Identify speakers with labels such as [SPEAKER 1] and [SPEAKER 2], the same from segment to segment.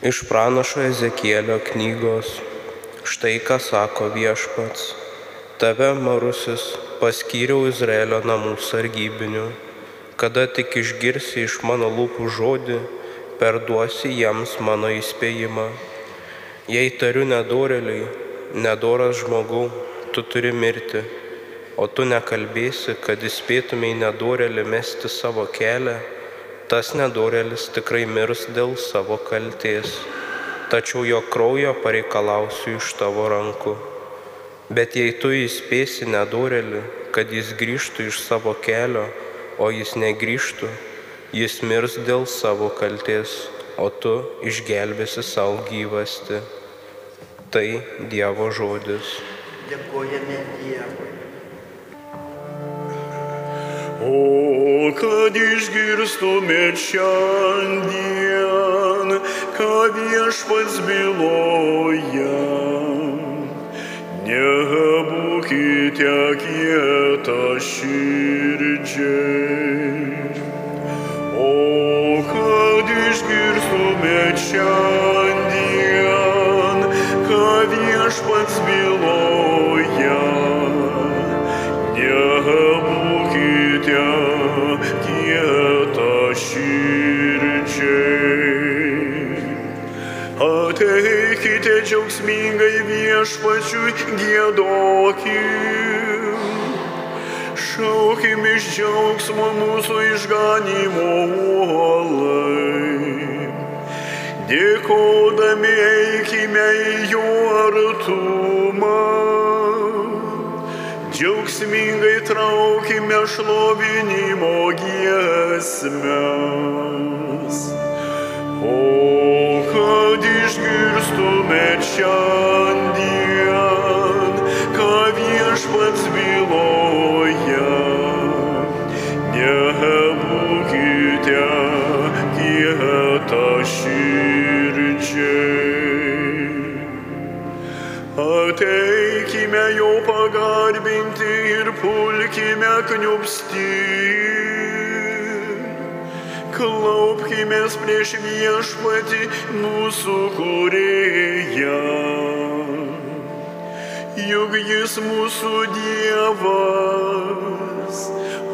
[SPEAKER 1] Iš pranašo Ezekielio knygos. Štai ką sako viešpats. Tave, Marusis, paskyriau Izraelio namų sargybiniu. Kada tik išgirsi iš mano lūpų žodį, perduosi jiems mano įspėjimą. Jei tariu nedoreliai, nedoras žmogau, tu turi mirti, o tu nekalbėsi, kad įspėtumai nedorelį mesti savo kelią, tas nedorelis tikrai mirs dėl savo kalties, tačiau jo kraujo pareikalausiu iš tavo rankų. Bet jei tu įspėsi nedorelį, kad jis grįžtų iš savo kelio, o jis negrįžtų, jis mirs dėl savo kalties, o tu išgelbėsi savo gyvasti. Tai Dievo žodis.
[SPEAKER 2] Dėkojame Dievui.
[SPEAKER 3] O kad išgirstumėt šiandien, ką viešpats byloja, nebūkite kieta širdžiai. O kad išgirstumėt šiandien, ką viešpats byloja, džiaugsmingai viešpačiui gėdokim. Šaukim iš džiaugsmo mūsų išganimo uolai. Dėkodami eikime į jo artumą. Džiaugsmingai traukime šlovinimo giesmes. O šiandien, ką viešpats byloja, nebūkite kieta širdžiai. Ateikime jo pagarbinti ir pulkime kniupsti. Klaupkimės prieš viešpatį mūsų kurėją. Juk jis mūsų Dievas,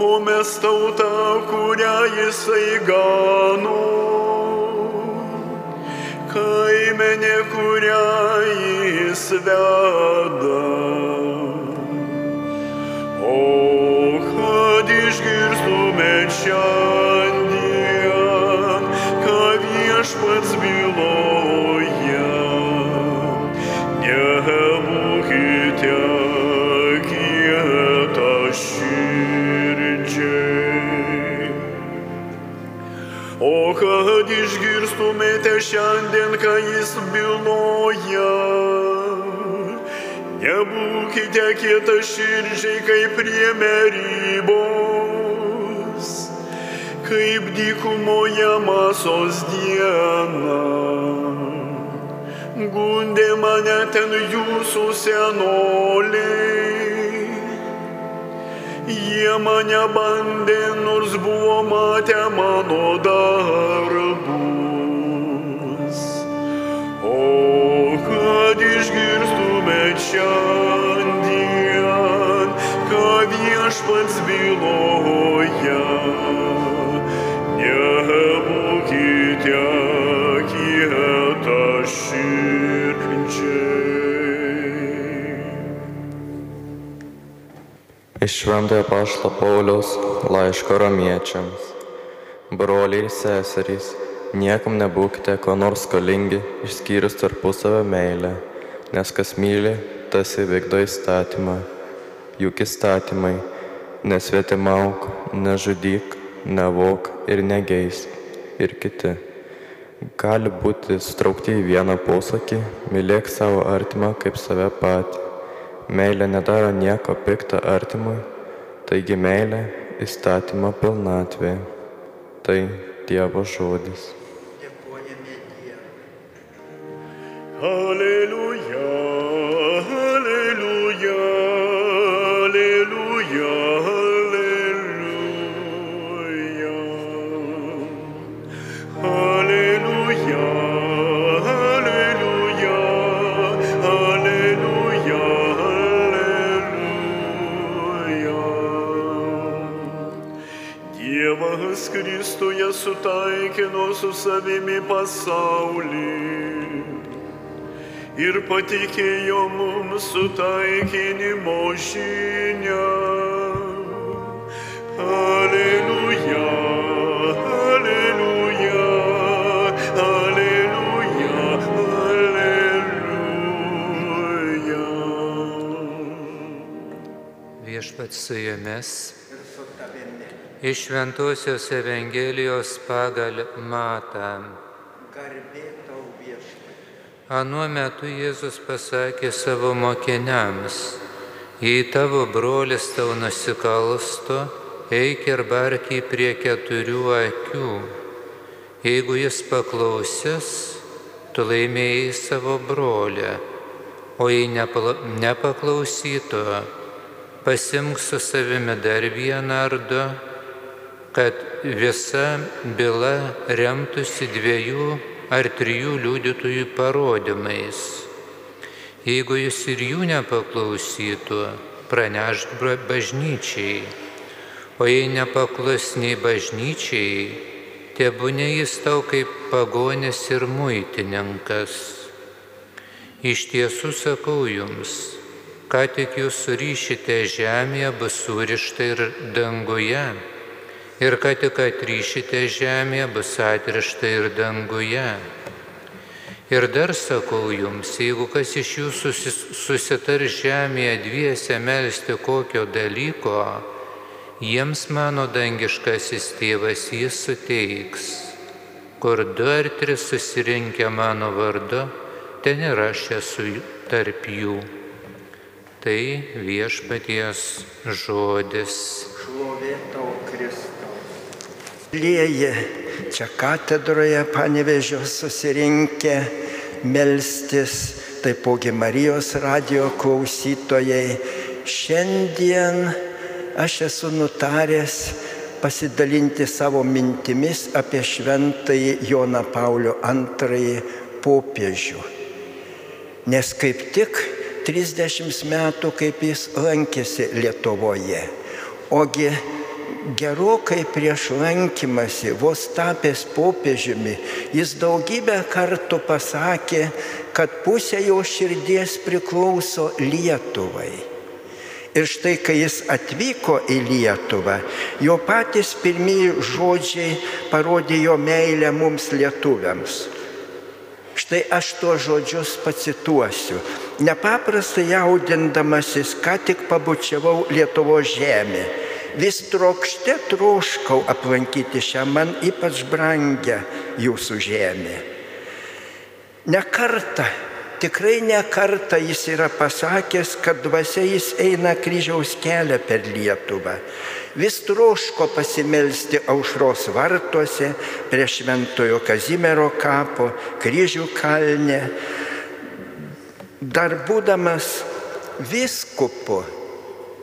[SPEAKER 3] o mes tauta, kurią jisai gano kaimenė, kurią jis veda. O kad išgirstume šiandien, išgirstumėte šiandien, ką jis byloja, nebūkite kieta širdžiai kaip prie merybos, kaip dykumoje masos diena. Gundė mane ten jūsų senoliai. Jie mane bandė, nors buvo matę mano darbus.
[SPEAKER 4] Iš Šventojo Pašto Pauliaus laiško romiečiams. Broliai ir seserys, niekam nebūkite ko nors skolingi, išskyrus tarpusavio meilę, nes kas myli, tas įvykdo įstatymą. Juk įstatymai - nesvetimauk, nežudyk, nevok ir negeisk ir kiti. Gali būti sutraukti į vieną posakį - mylėk savo artimą kaip save patį. Meilė nedaro nieko piktą artimui, taigi meilė įstatymo pilnatvė. Tai Dievo žodis.
[SPEAKER 2] Dėkojame Dievui.
[SPEAKER 3] Alleluja, patenkino su savimi pasaulį ir patikėjo mums sutaikinimo žinią. Aleliuja, aleliuja, aleliuja, aleliuja.
[SPEAKER 5] Viešpats su jumis. Iš Šventojios Evangelijos pagal Matą. Anuo metu Jėzus pasakė savo mokiniams, jei tavo brolis tau nusikalsto, eik ir bark jį prie keturių akių. Jeigu jis paklausys, tu laimėjai savo brolį, o jei nepaklausytų, pasimk su savimi dar vieną ar du, kad visa byla remtųsi dviejų ar trijų liudytojų parodymais. Jeigu jis ir jų nepaklausytų, pranešk bra- bažnyčiai, o jei nepaklus nei bažnyčiai, tebūnė jis tau kaip pagonis ir muitininkas. Iš tiesų sakau jums, ką tik jūs surišite žemėje, bus surišta ir danguje. Ir ką tik atrišite žemėje, bus atrišta ir danguje. Ir dar sakau jums, jeigu kas iš jūsų susitar žemėje dviese melstį kokio dalyko, jiems mano dangiškasis tėvas jis suteiks. Kur du ar tris susirinkę mano vardu, ten ir aš esu tarp jų. Tai viešpaties žodis.
[SPEAKER 2] Šlovė tau Kristau. Lieji, čia katedroje panevežio susirinkę melstis, taipogi Marijos radio klausytojai. Šiandien aš esu nutaręs pasidalinti savo mintimis apie šventąjį Joną Paulių II popiežių. Nes kaip tik 30 metų, kaip jis lankėsi Lietuvoje. Ogi gerokai prieš lankymasi, vos tapęs popiežiumi, jis daugybę kartų pasakė, kad pusė jo širdies priklauso Lietuvai. Ir štai, kai jis atvyko į Lietuvą, jo patys pirmieji žodžiai parodė jo meilę mums lietuviams. Štai aš tuos žodžius pacituosiu. Nepaprastai jaudindamasis, ką tik pabučiavau Lietuvo žemę. Vis trokšte troškau aplankyti šią man ypač brangę jūsų žemę. Nekarta, tikrai nekarta jis yra pasakęs, kad dvasia jis eina kryžiaus kelią per Lietuvą. Vis troško pasimelsti aušros vartuose prie Šventojo Kazimiero kapo, kryžių kalne. Dar būdamas viskupu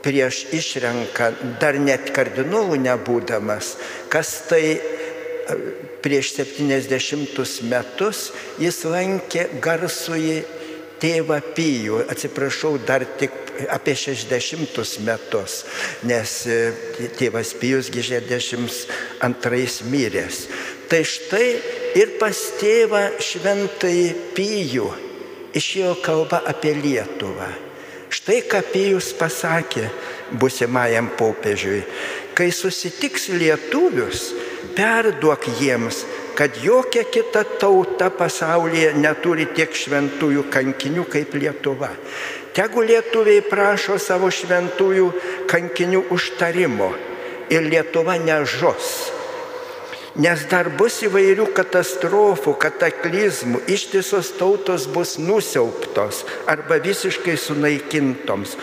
[SPEAKER 2] prieš išrenkant, dar net kardinolų nebūdamas, kas tai e, prieš 70 metus jis lankė garsųjį tėvą Pijų, atsiprašau, dar tik apie 60 metus, nes e, tėvas Pijus 62 miręs. Tai štai ir pas tėvą šventai Pijų išėjo kalba apie Lietuvą. Štai ką Pijus pasakė busimajam popiežiui. Kai susitiks lietuvius, perduok jiems, kad jokia kita tauta pasaulyje neturi tiek šventųjų kankinių kaip Lietuva. Tegu lietuviai prašo savo šventųjų kankinių užtarimo ir Lietuva nežos. Nes dar bus įvairių katastrofų, kataklizmų, ištisos tautos bus nusiauptos arba visiškai sunaikintoms.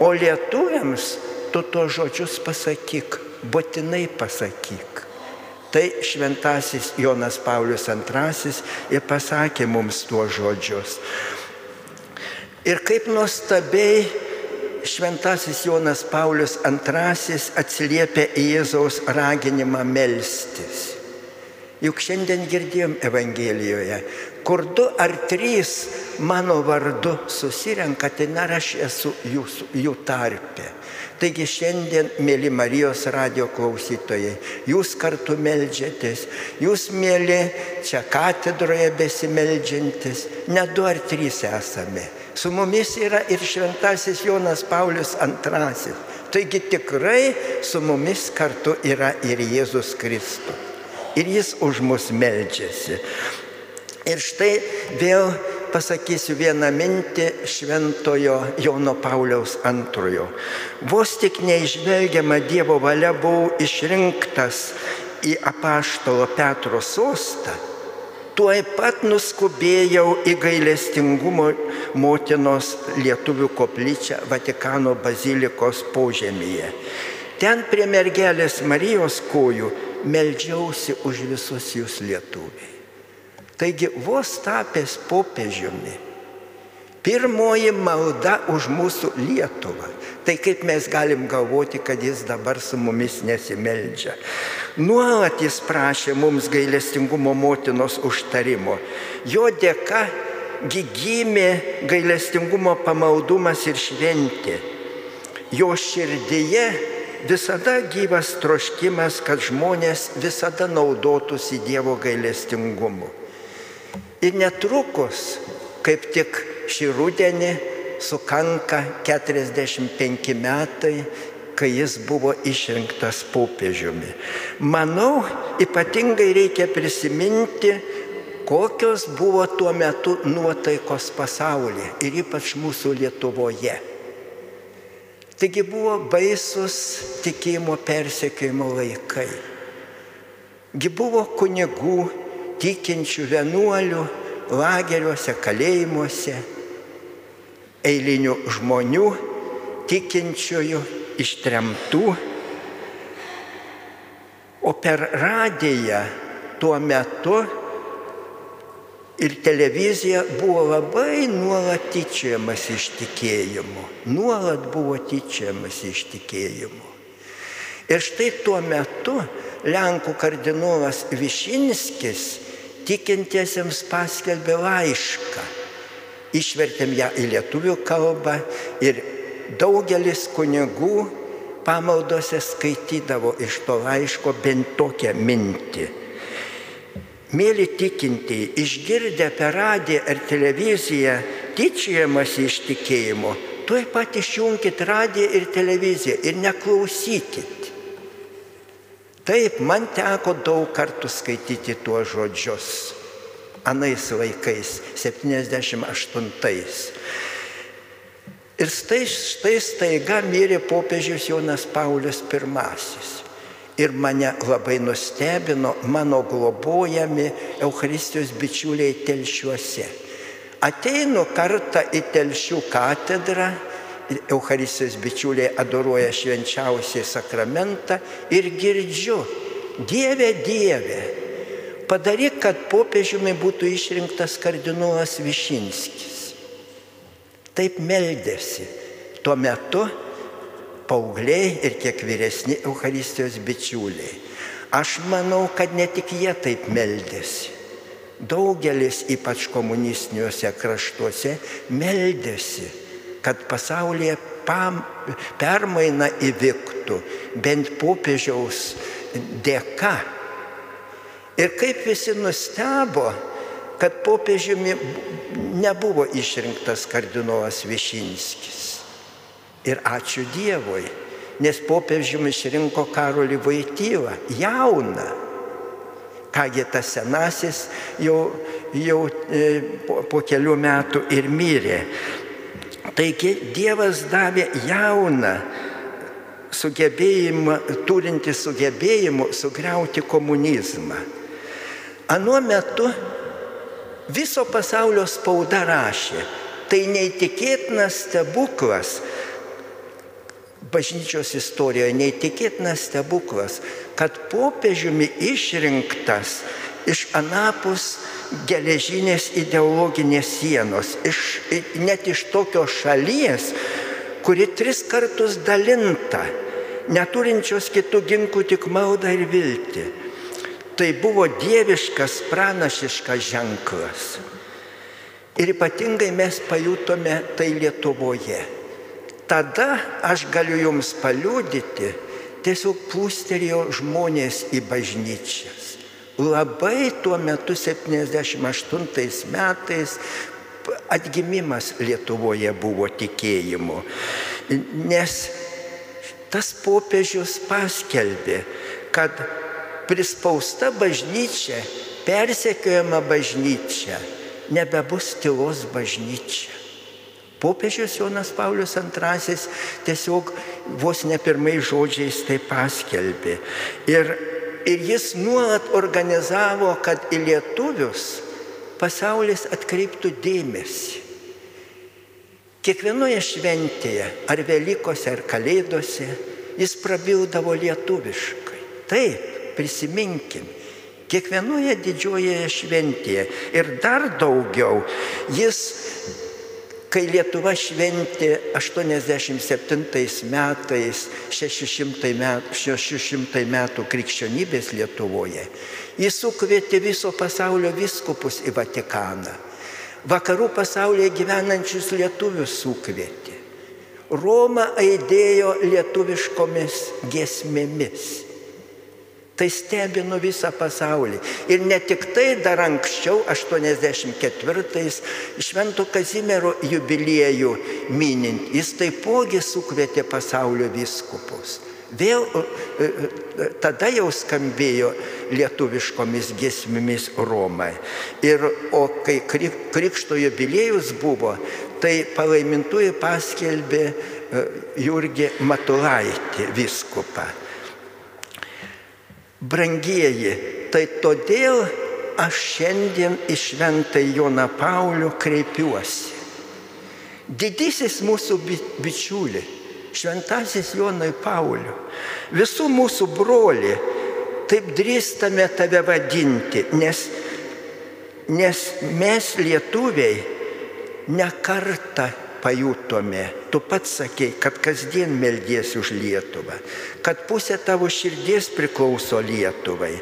[SPEAKER 2] O lietuviams tu to žodžius pasakyk, būtinai pasakyk. Tai šventasis Jonas Paulius II ir pasakė mums tuos žodžius. Ir kaip nuostabiai šventasis Jonas Paulius II atsiliepia į Jėzaus raginimą melstis. Juk šiandien girdėjom Evangelijoje, kur du ar trys mano vardu susirenka, ten ar aš esu jūsų, jų tarpe. Taigi šiandien, mėly Marijos radio klausytojai, jūs kartu melžiatės, jūs, mėly, čia katedroje besimeldžiantis, ne du ar trys esame. Su mumis yra ir šventasis Jonas Paulius II. Taigi tikrai su mumis kartu yra ir Jėzus Kristus. Ir jis už mus meldžiasi. Ir štai vėl pasakysiu vieną mintį šventojo Jono Pauliaus antrojo. Vos tik neižvelgiama Dievo valia buvau išrinktas į apaštalo Petro sostą, tuoj pat nuskubėjau į gailestingumo motinos lietuvių koplyčią Vatikano bazilikos požemyje. Ten prie mergelės Marijos kojų meldžiausi už visus jūs lietuviai. Taigi vos tapęs popiežiumi, pirmoji malda už mūsų Lietuvą. Tai kaip mes galim galvoti, kad jis dabar su mumis nesimeldžia. Nuolat jis prašė mums gailestingumo motinos užtarimo. Jo dėka gimė gailestingumo pamaldumas ir šventė. Jo širdyje visada gyvas troškimas, kad žmonės visada naudotųsi Dievo gailestingumu. Ir netrukus, kaip tik šį rudenį, sukanka 45 metai, kai jis buvo išrinktas popiežiumi. Manau, ypatingai reikia prisiminti, kokios buvo tuo metu nuotaikos pasaulyje ir ypač mūsų Lietuvoje. Taigi buvo baisus tikėjimo persekėjimo laikai. Gi buvo kunigų, tikinčių vienuolių lageriuose, kalėjimuose, eilinių žmonių, tikinčiųjų, ištremtų. O per radiją tuo metu ir televizija buvo labai nuolat tyčiamas iš tikėjimo. Nuolat buvo tyčiamas iš tikėjimo. Ir štai tuo metu Lenkų kardinolas Višinskis tikintiesiems paskelbė laišką. Išvertėm ją į lietuvių kalbą ir daugelis kunigų pamaldose skaitydavo iš to laiško bent tokią mintį. Mėly tikintieji, išgirdę per radiją ar televiziją tyčiamas iš tikėjimo, tuoj pat išjungkite radiją ir televiziją ir neklausykit. Taip, man teko daug kartų skaityti tuos žodžius. Anais laikais, 78. Ir štai, štai staiga mirė popiežius Jonas Paulius I. Ir mane labai nustebino mano globojami Euharistijos bičiuliai telšiuose. Ateinu kartą į telšių katedrą Euharistijos bičiuliai adoruoja švenčiausiai sakramentą ir girdžiu, Dieve, Dieve, padaryk, kad popiežiumi būtų išrinktas kardinolas Višinskis. Taip meldėsi. Tuo metu paaugliai ir kiek vyresni Euharistijos bičiuliai. Aš manau, kad ne tik jie taip meldėsi. Daugelis, ypač komunistiniuose kraštuose, meldėsi kad pasaulyje pam, permaina įvyktų bent popiežiaus dėka. Ir kaip visi nustebo, kad popiežiumi nebuvo išrinktas kardinolas Višinskis. Ir ačiū Dievui, nes popiežiumi išrinko Karolį Vaitylą, jauną. Kągi tas senasis jau, jau e, po, po kelių metų ir mirė. Taigi Dievas davė jauną sugebėjimą, turinti sugebėjimų sugriauti komunizmą. Anuo metu viso pasaulio spauda rašė, tai neįtikėtinas stebuklas, bažnyčios istorijoje neįtikėtinas stebuklas, kad popiežiumi išrinktas iš anapus geležinės ideologinės sienos, iš, net iš tokios šalies, kuri tris kartus dalinta, neturinčios kitų ginklų tik maldą ir viltį. Tai buvo dieviškas, pranašiškas ženklas. Ir ypatingai mes pajutome tai Lietuvoje. Tada aš galiu jums paliūdyti, tiesiog plūstelėjo žmonės į bažnyčias. Labai tuo metu 78 metais atgimimas Lietuvoje buvo tikėjimu, nes tas popiežius paskelbė, kad prispausta bažnyčia, persekiojama bažnyčia, nebebus tylos bažnyčia. Popiežius Jonas Paulius II tiesiog vos ne pirmais žodžiais tai paskelbė. Ir, ir jis nuolat organizavo, kad į lietuvius pasaulis atkreiptų dėmesį. Kiekvienoje šventėje, ar Velykose, ar Kalėdose, jis prabildavo lietuviškai. Taip, prisiminkim, kiekvienoje didžiojoje šventėje ir dar daugiau jis kai Lietuva šventė 87 metais 600 metų, 600 metų krikščionybės Lietuvoje, jis sukvietė viso pasaulio viskupus į Vatikaną. Vakarų pasaulyje gyvenančius lietuvius sukvietė. Roma aidėjo lietuviškomis gesmėmis. Tai stebino visą pasaulį. Ir ne tik tai dar anksčiau, 84-ais, Švento Kazimiero jubiliejų minint, jis taipogi sukvietė pasaulio viskupus. Vėl e, e, tada jau skambėjo lietuviškomis gesmėmis Romai. Ir, o kai krikšto jubiliejus buvo, tai palaimintųjų paskelbė e, Jurgį Matulaitį viskupą. Brangieji, tai todėl aš šiandien į šventą Joną Paulių kreipiuosi. Didysis mūsų bičiuli, šventasis Jonai Pauliu, visų mūsų broli, taip drįstame tave vadinti, nes, nes mes lietuviai nekartą pajutome, tu pats sakei, kad kasdien meldiesi už Lietuvą, kad pusė tavo širdies priklauso Lietuvai.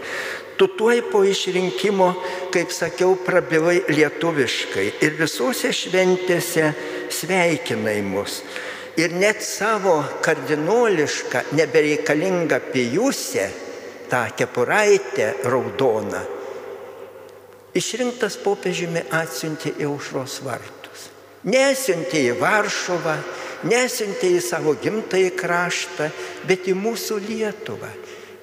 [SPEAKER 2] Tu tuoj po išrinkimo, kaip sakiau, prabilai lietuviškai ir visose šventėse sveikinai mus. Ir net savo kardinolišką, nebereikalingą pijusę, tą kepuraitę raudoną, išrinktas popiežiumi atsiuntė į aušros vartų. Nesiuntė į Varšuvą, nesiuntė į savo gimtąjį kraštą, bet į mūsų Lietuvą,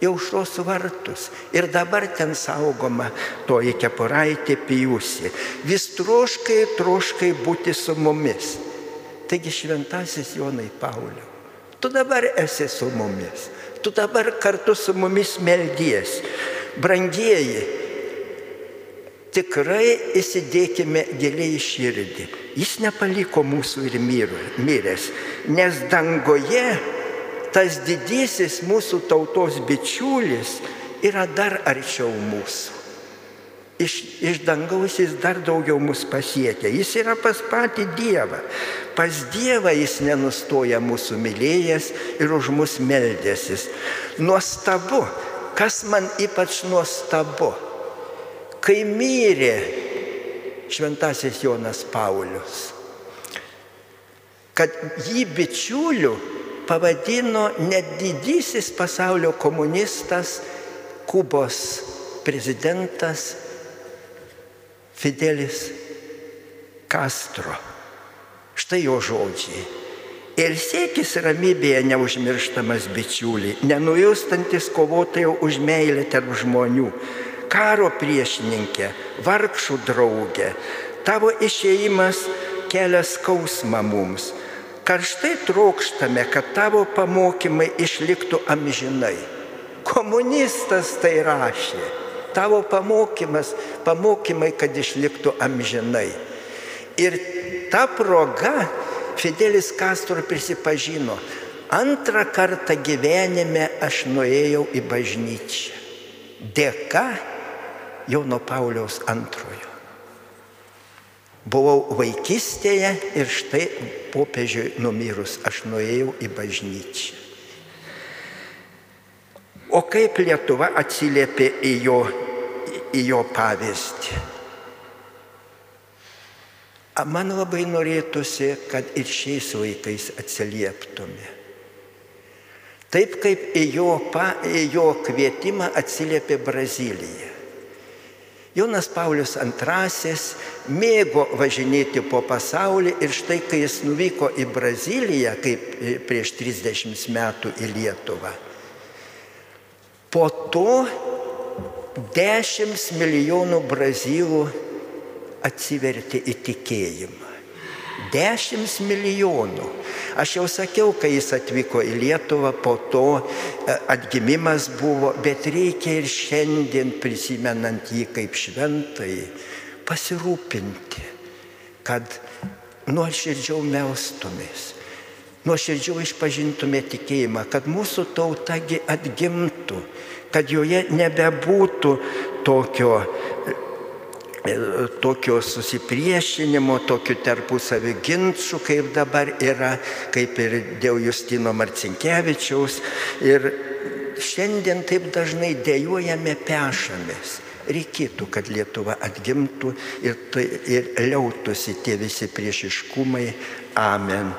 [SPEAKER 2] į aušros vartus. Ir dabar ten saugoma toji kepuraitė pijusi. Vis troškai, troškai būti su mumis. Taigi šventasis Jonai Pauliu, tu dabar esi su mumis, tu dabar kartu su mumis meldies. Brangieji, tikrai įsidėkime giliai širdį. Jis nepaliko mūsų ir miręs, nes dangoje tas didysis mūsų tautos bičiulis yra dar arčiau mūsų. Iš, iš dangaus jis dar daugiau mus pasiekia. Jis yra pas patį Dievą. Pas Dievą jis nenustoja mūsų mylėjęs ir už mus meldėsis. Nuostabu, kas man ypač nuostabu kai mirė šventasis Jonas Paulius, kad jį bičiuliu pavadino net didysis pasaulio komunistas Kubos prezidentas Fidelis Castro. Štai jo žodžiai. Ir sėkis ramybėje neužmirštamas bičiuliai, nenujustantis kovotojo už meilę tarp žmonių, karo priešininkė, vargšų draugė, tavo išėjimas kelia skausmą mums. Karštai trokštame, kad tavo pamokymai išliktų amžinai. Komunistas tai rašė. Tavo pamokymas, pamokymai, kad išliktų amžinai. Ir ta proga Fidelis Castro prisipažino, antrą kartą gyvenime aš nuėjau į bažnyčią. Dėka Jono Pauliaus antrojo. Buvau vaikystėje ir štai popiežiui numirus aš nuėjau į bažnyčią. O kaip Lietuva atsiliepė į jo, į jo pavyzdį? Man labai norėtųsi, kad ir šiais laikais atsilieptume. Taip kaip į jo, pa, į jo kvietimą atsiliepė Brazilija. Jonas Paulius II mėgo važinėti po pasaulį ir štai kai jis nuvyko į Braziliją, kaip prieš 30 metų į Lietuvą, po to 10 milijonų brazilų atsivertė į tikėjimą. Dešimt milijonų. Aš jau sakiau, kai jis atvyko į Lietuvą, po to e, atgimimas buvo, bet reikia ir šiandien prisimenant jį kaip šventai pasirūpinti, kad nuoširdžiau melstumės, nuoširdžiau išpažintume tikėjimą, kad mūsų tautagi atgimtų, kad joje nebebūtų tokio tokio susipriešinimo, tokių tarpusavį ginčių, kaip dabar yra, kaip ir dėl Justino Marcinkievičiaus. Ir šiandien taip dažnai dėjojame pešamės. Reikėtų, kad Lietuva atgimtų ir, tai, ir liautųsi tie visi priešiškumai. Amen.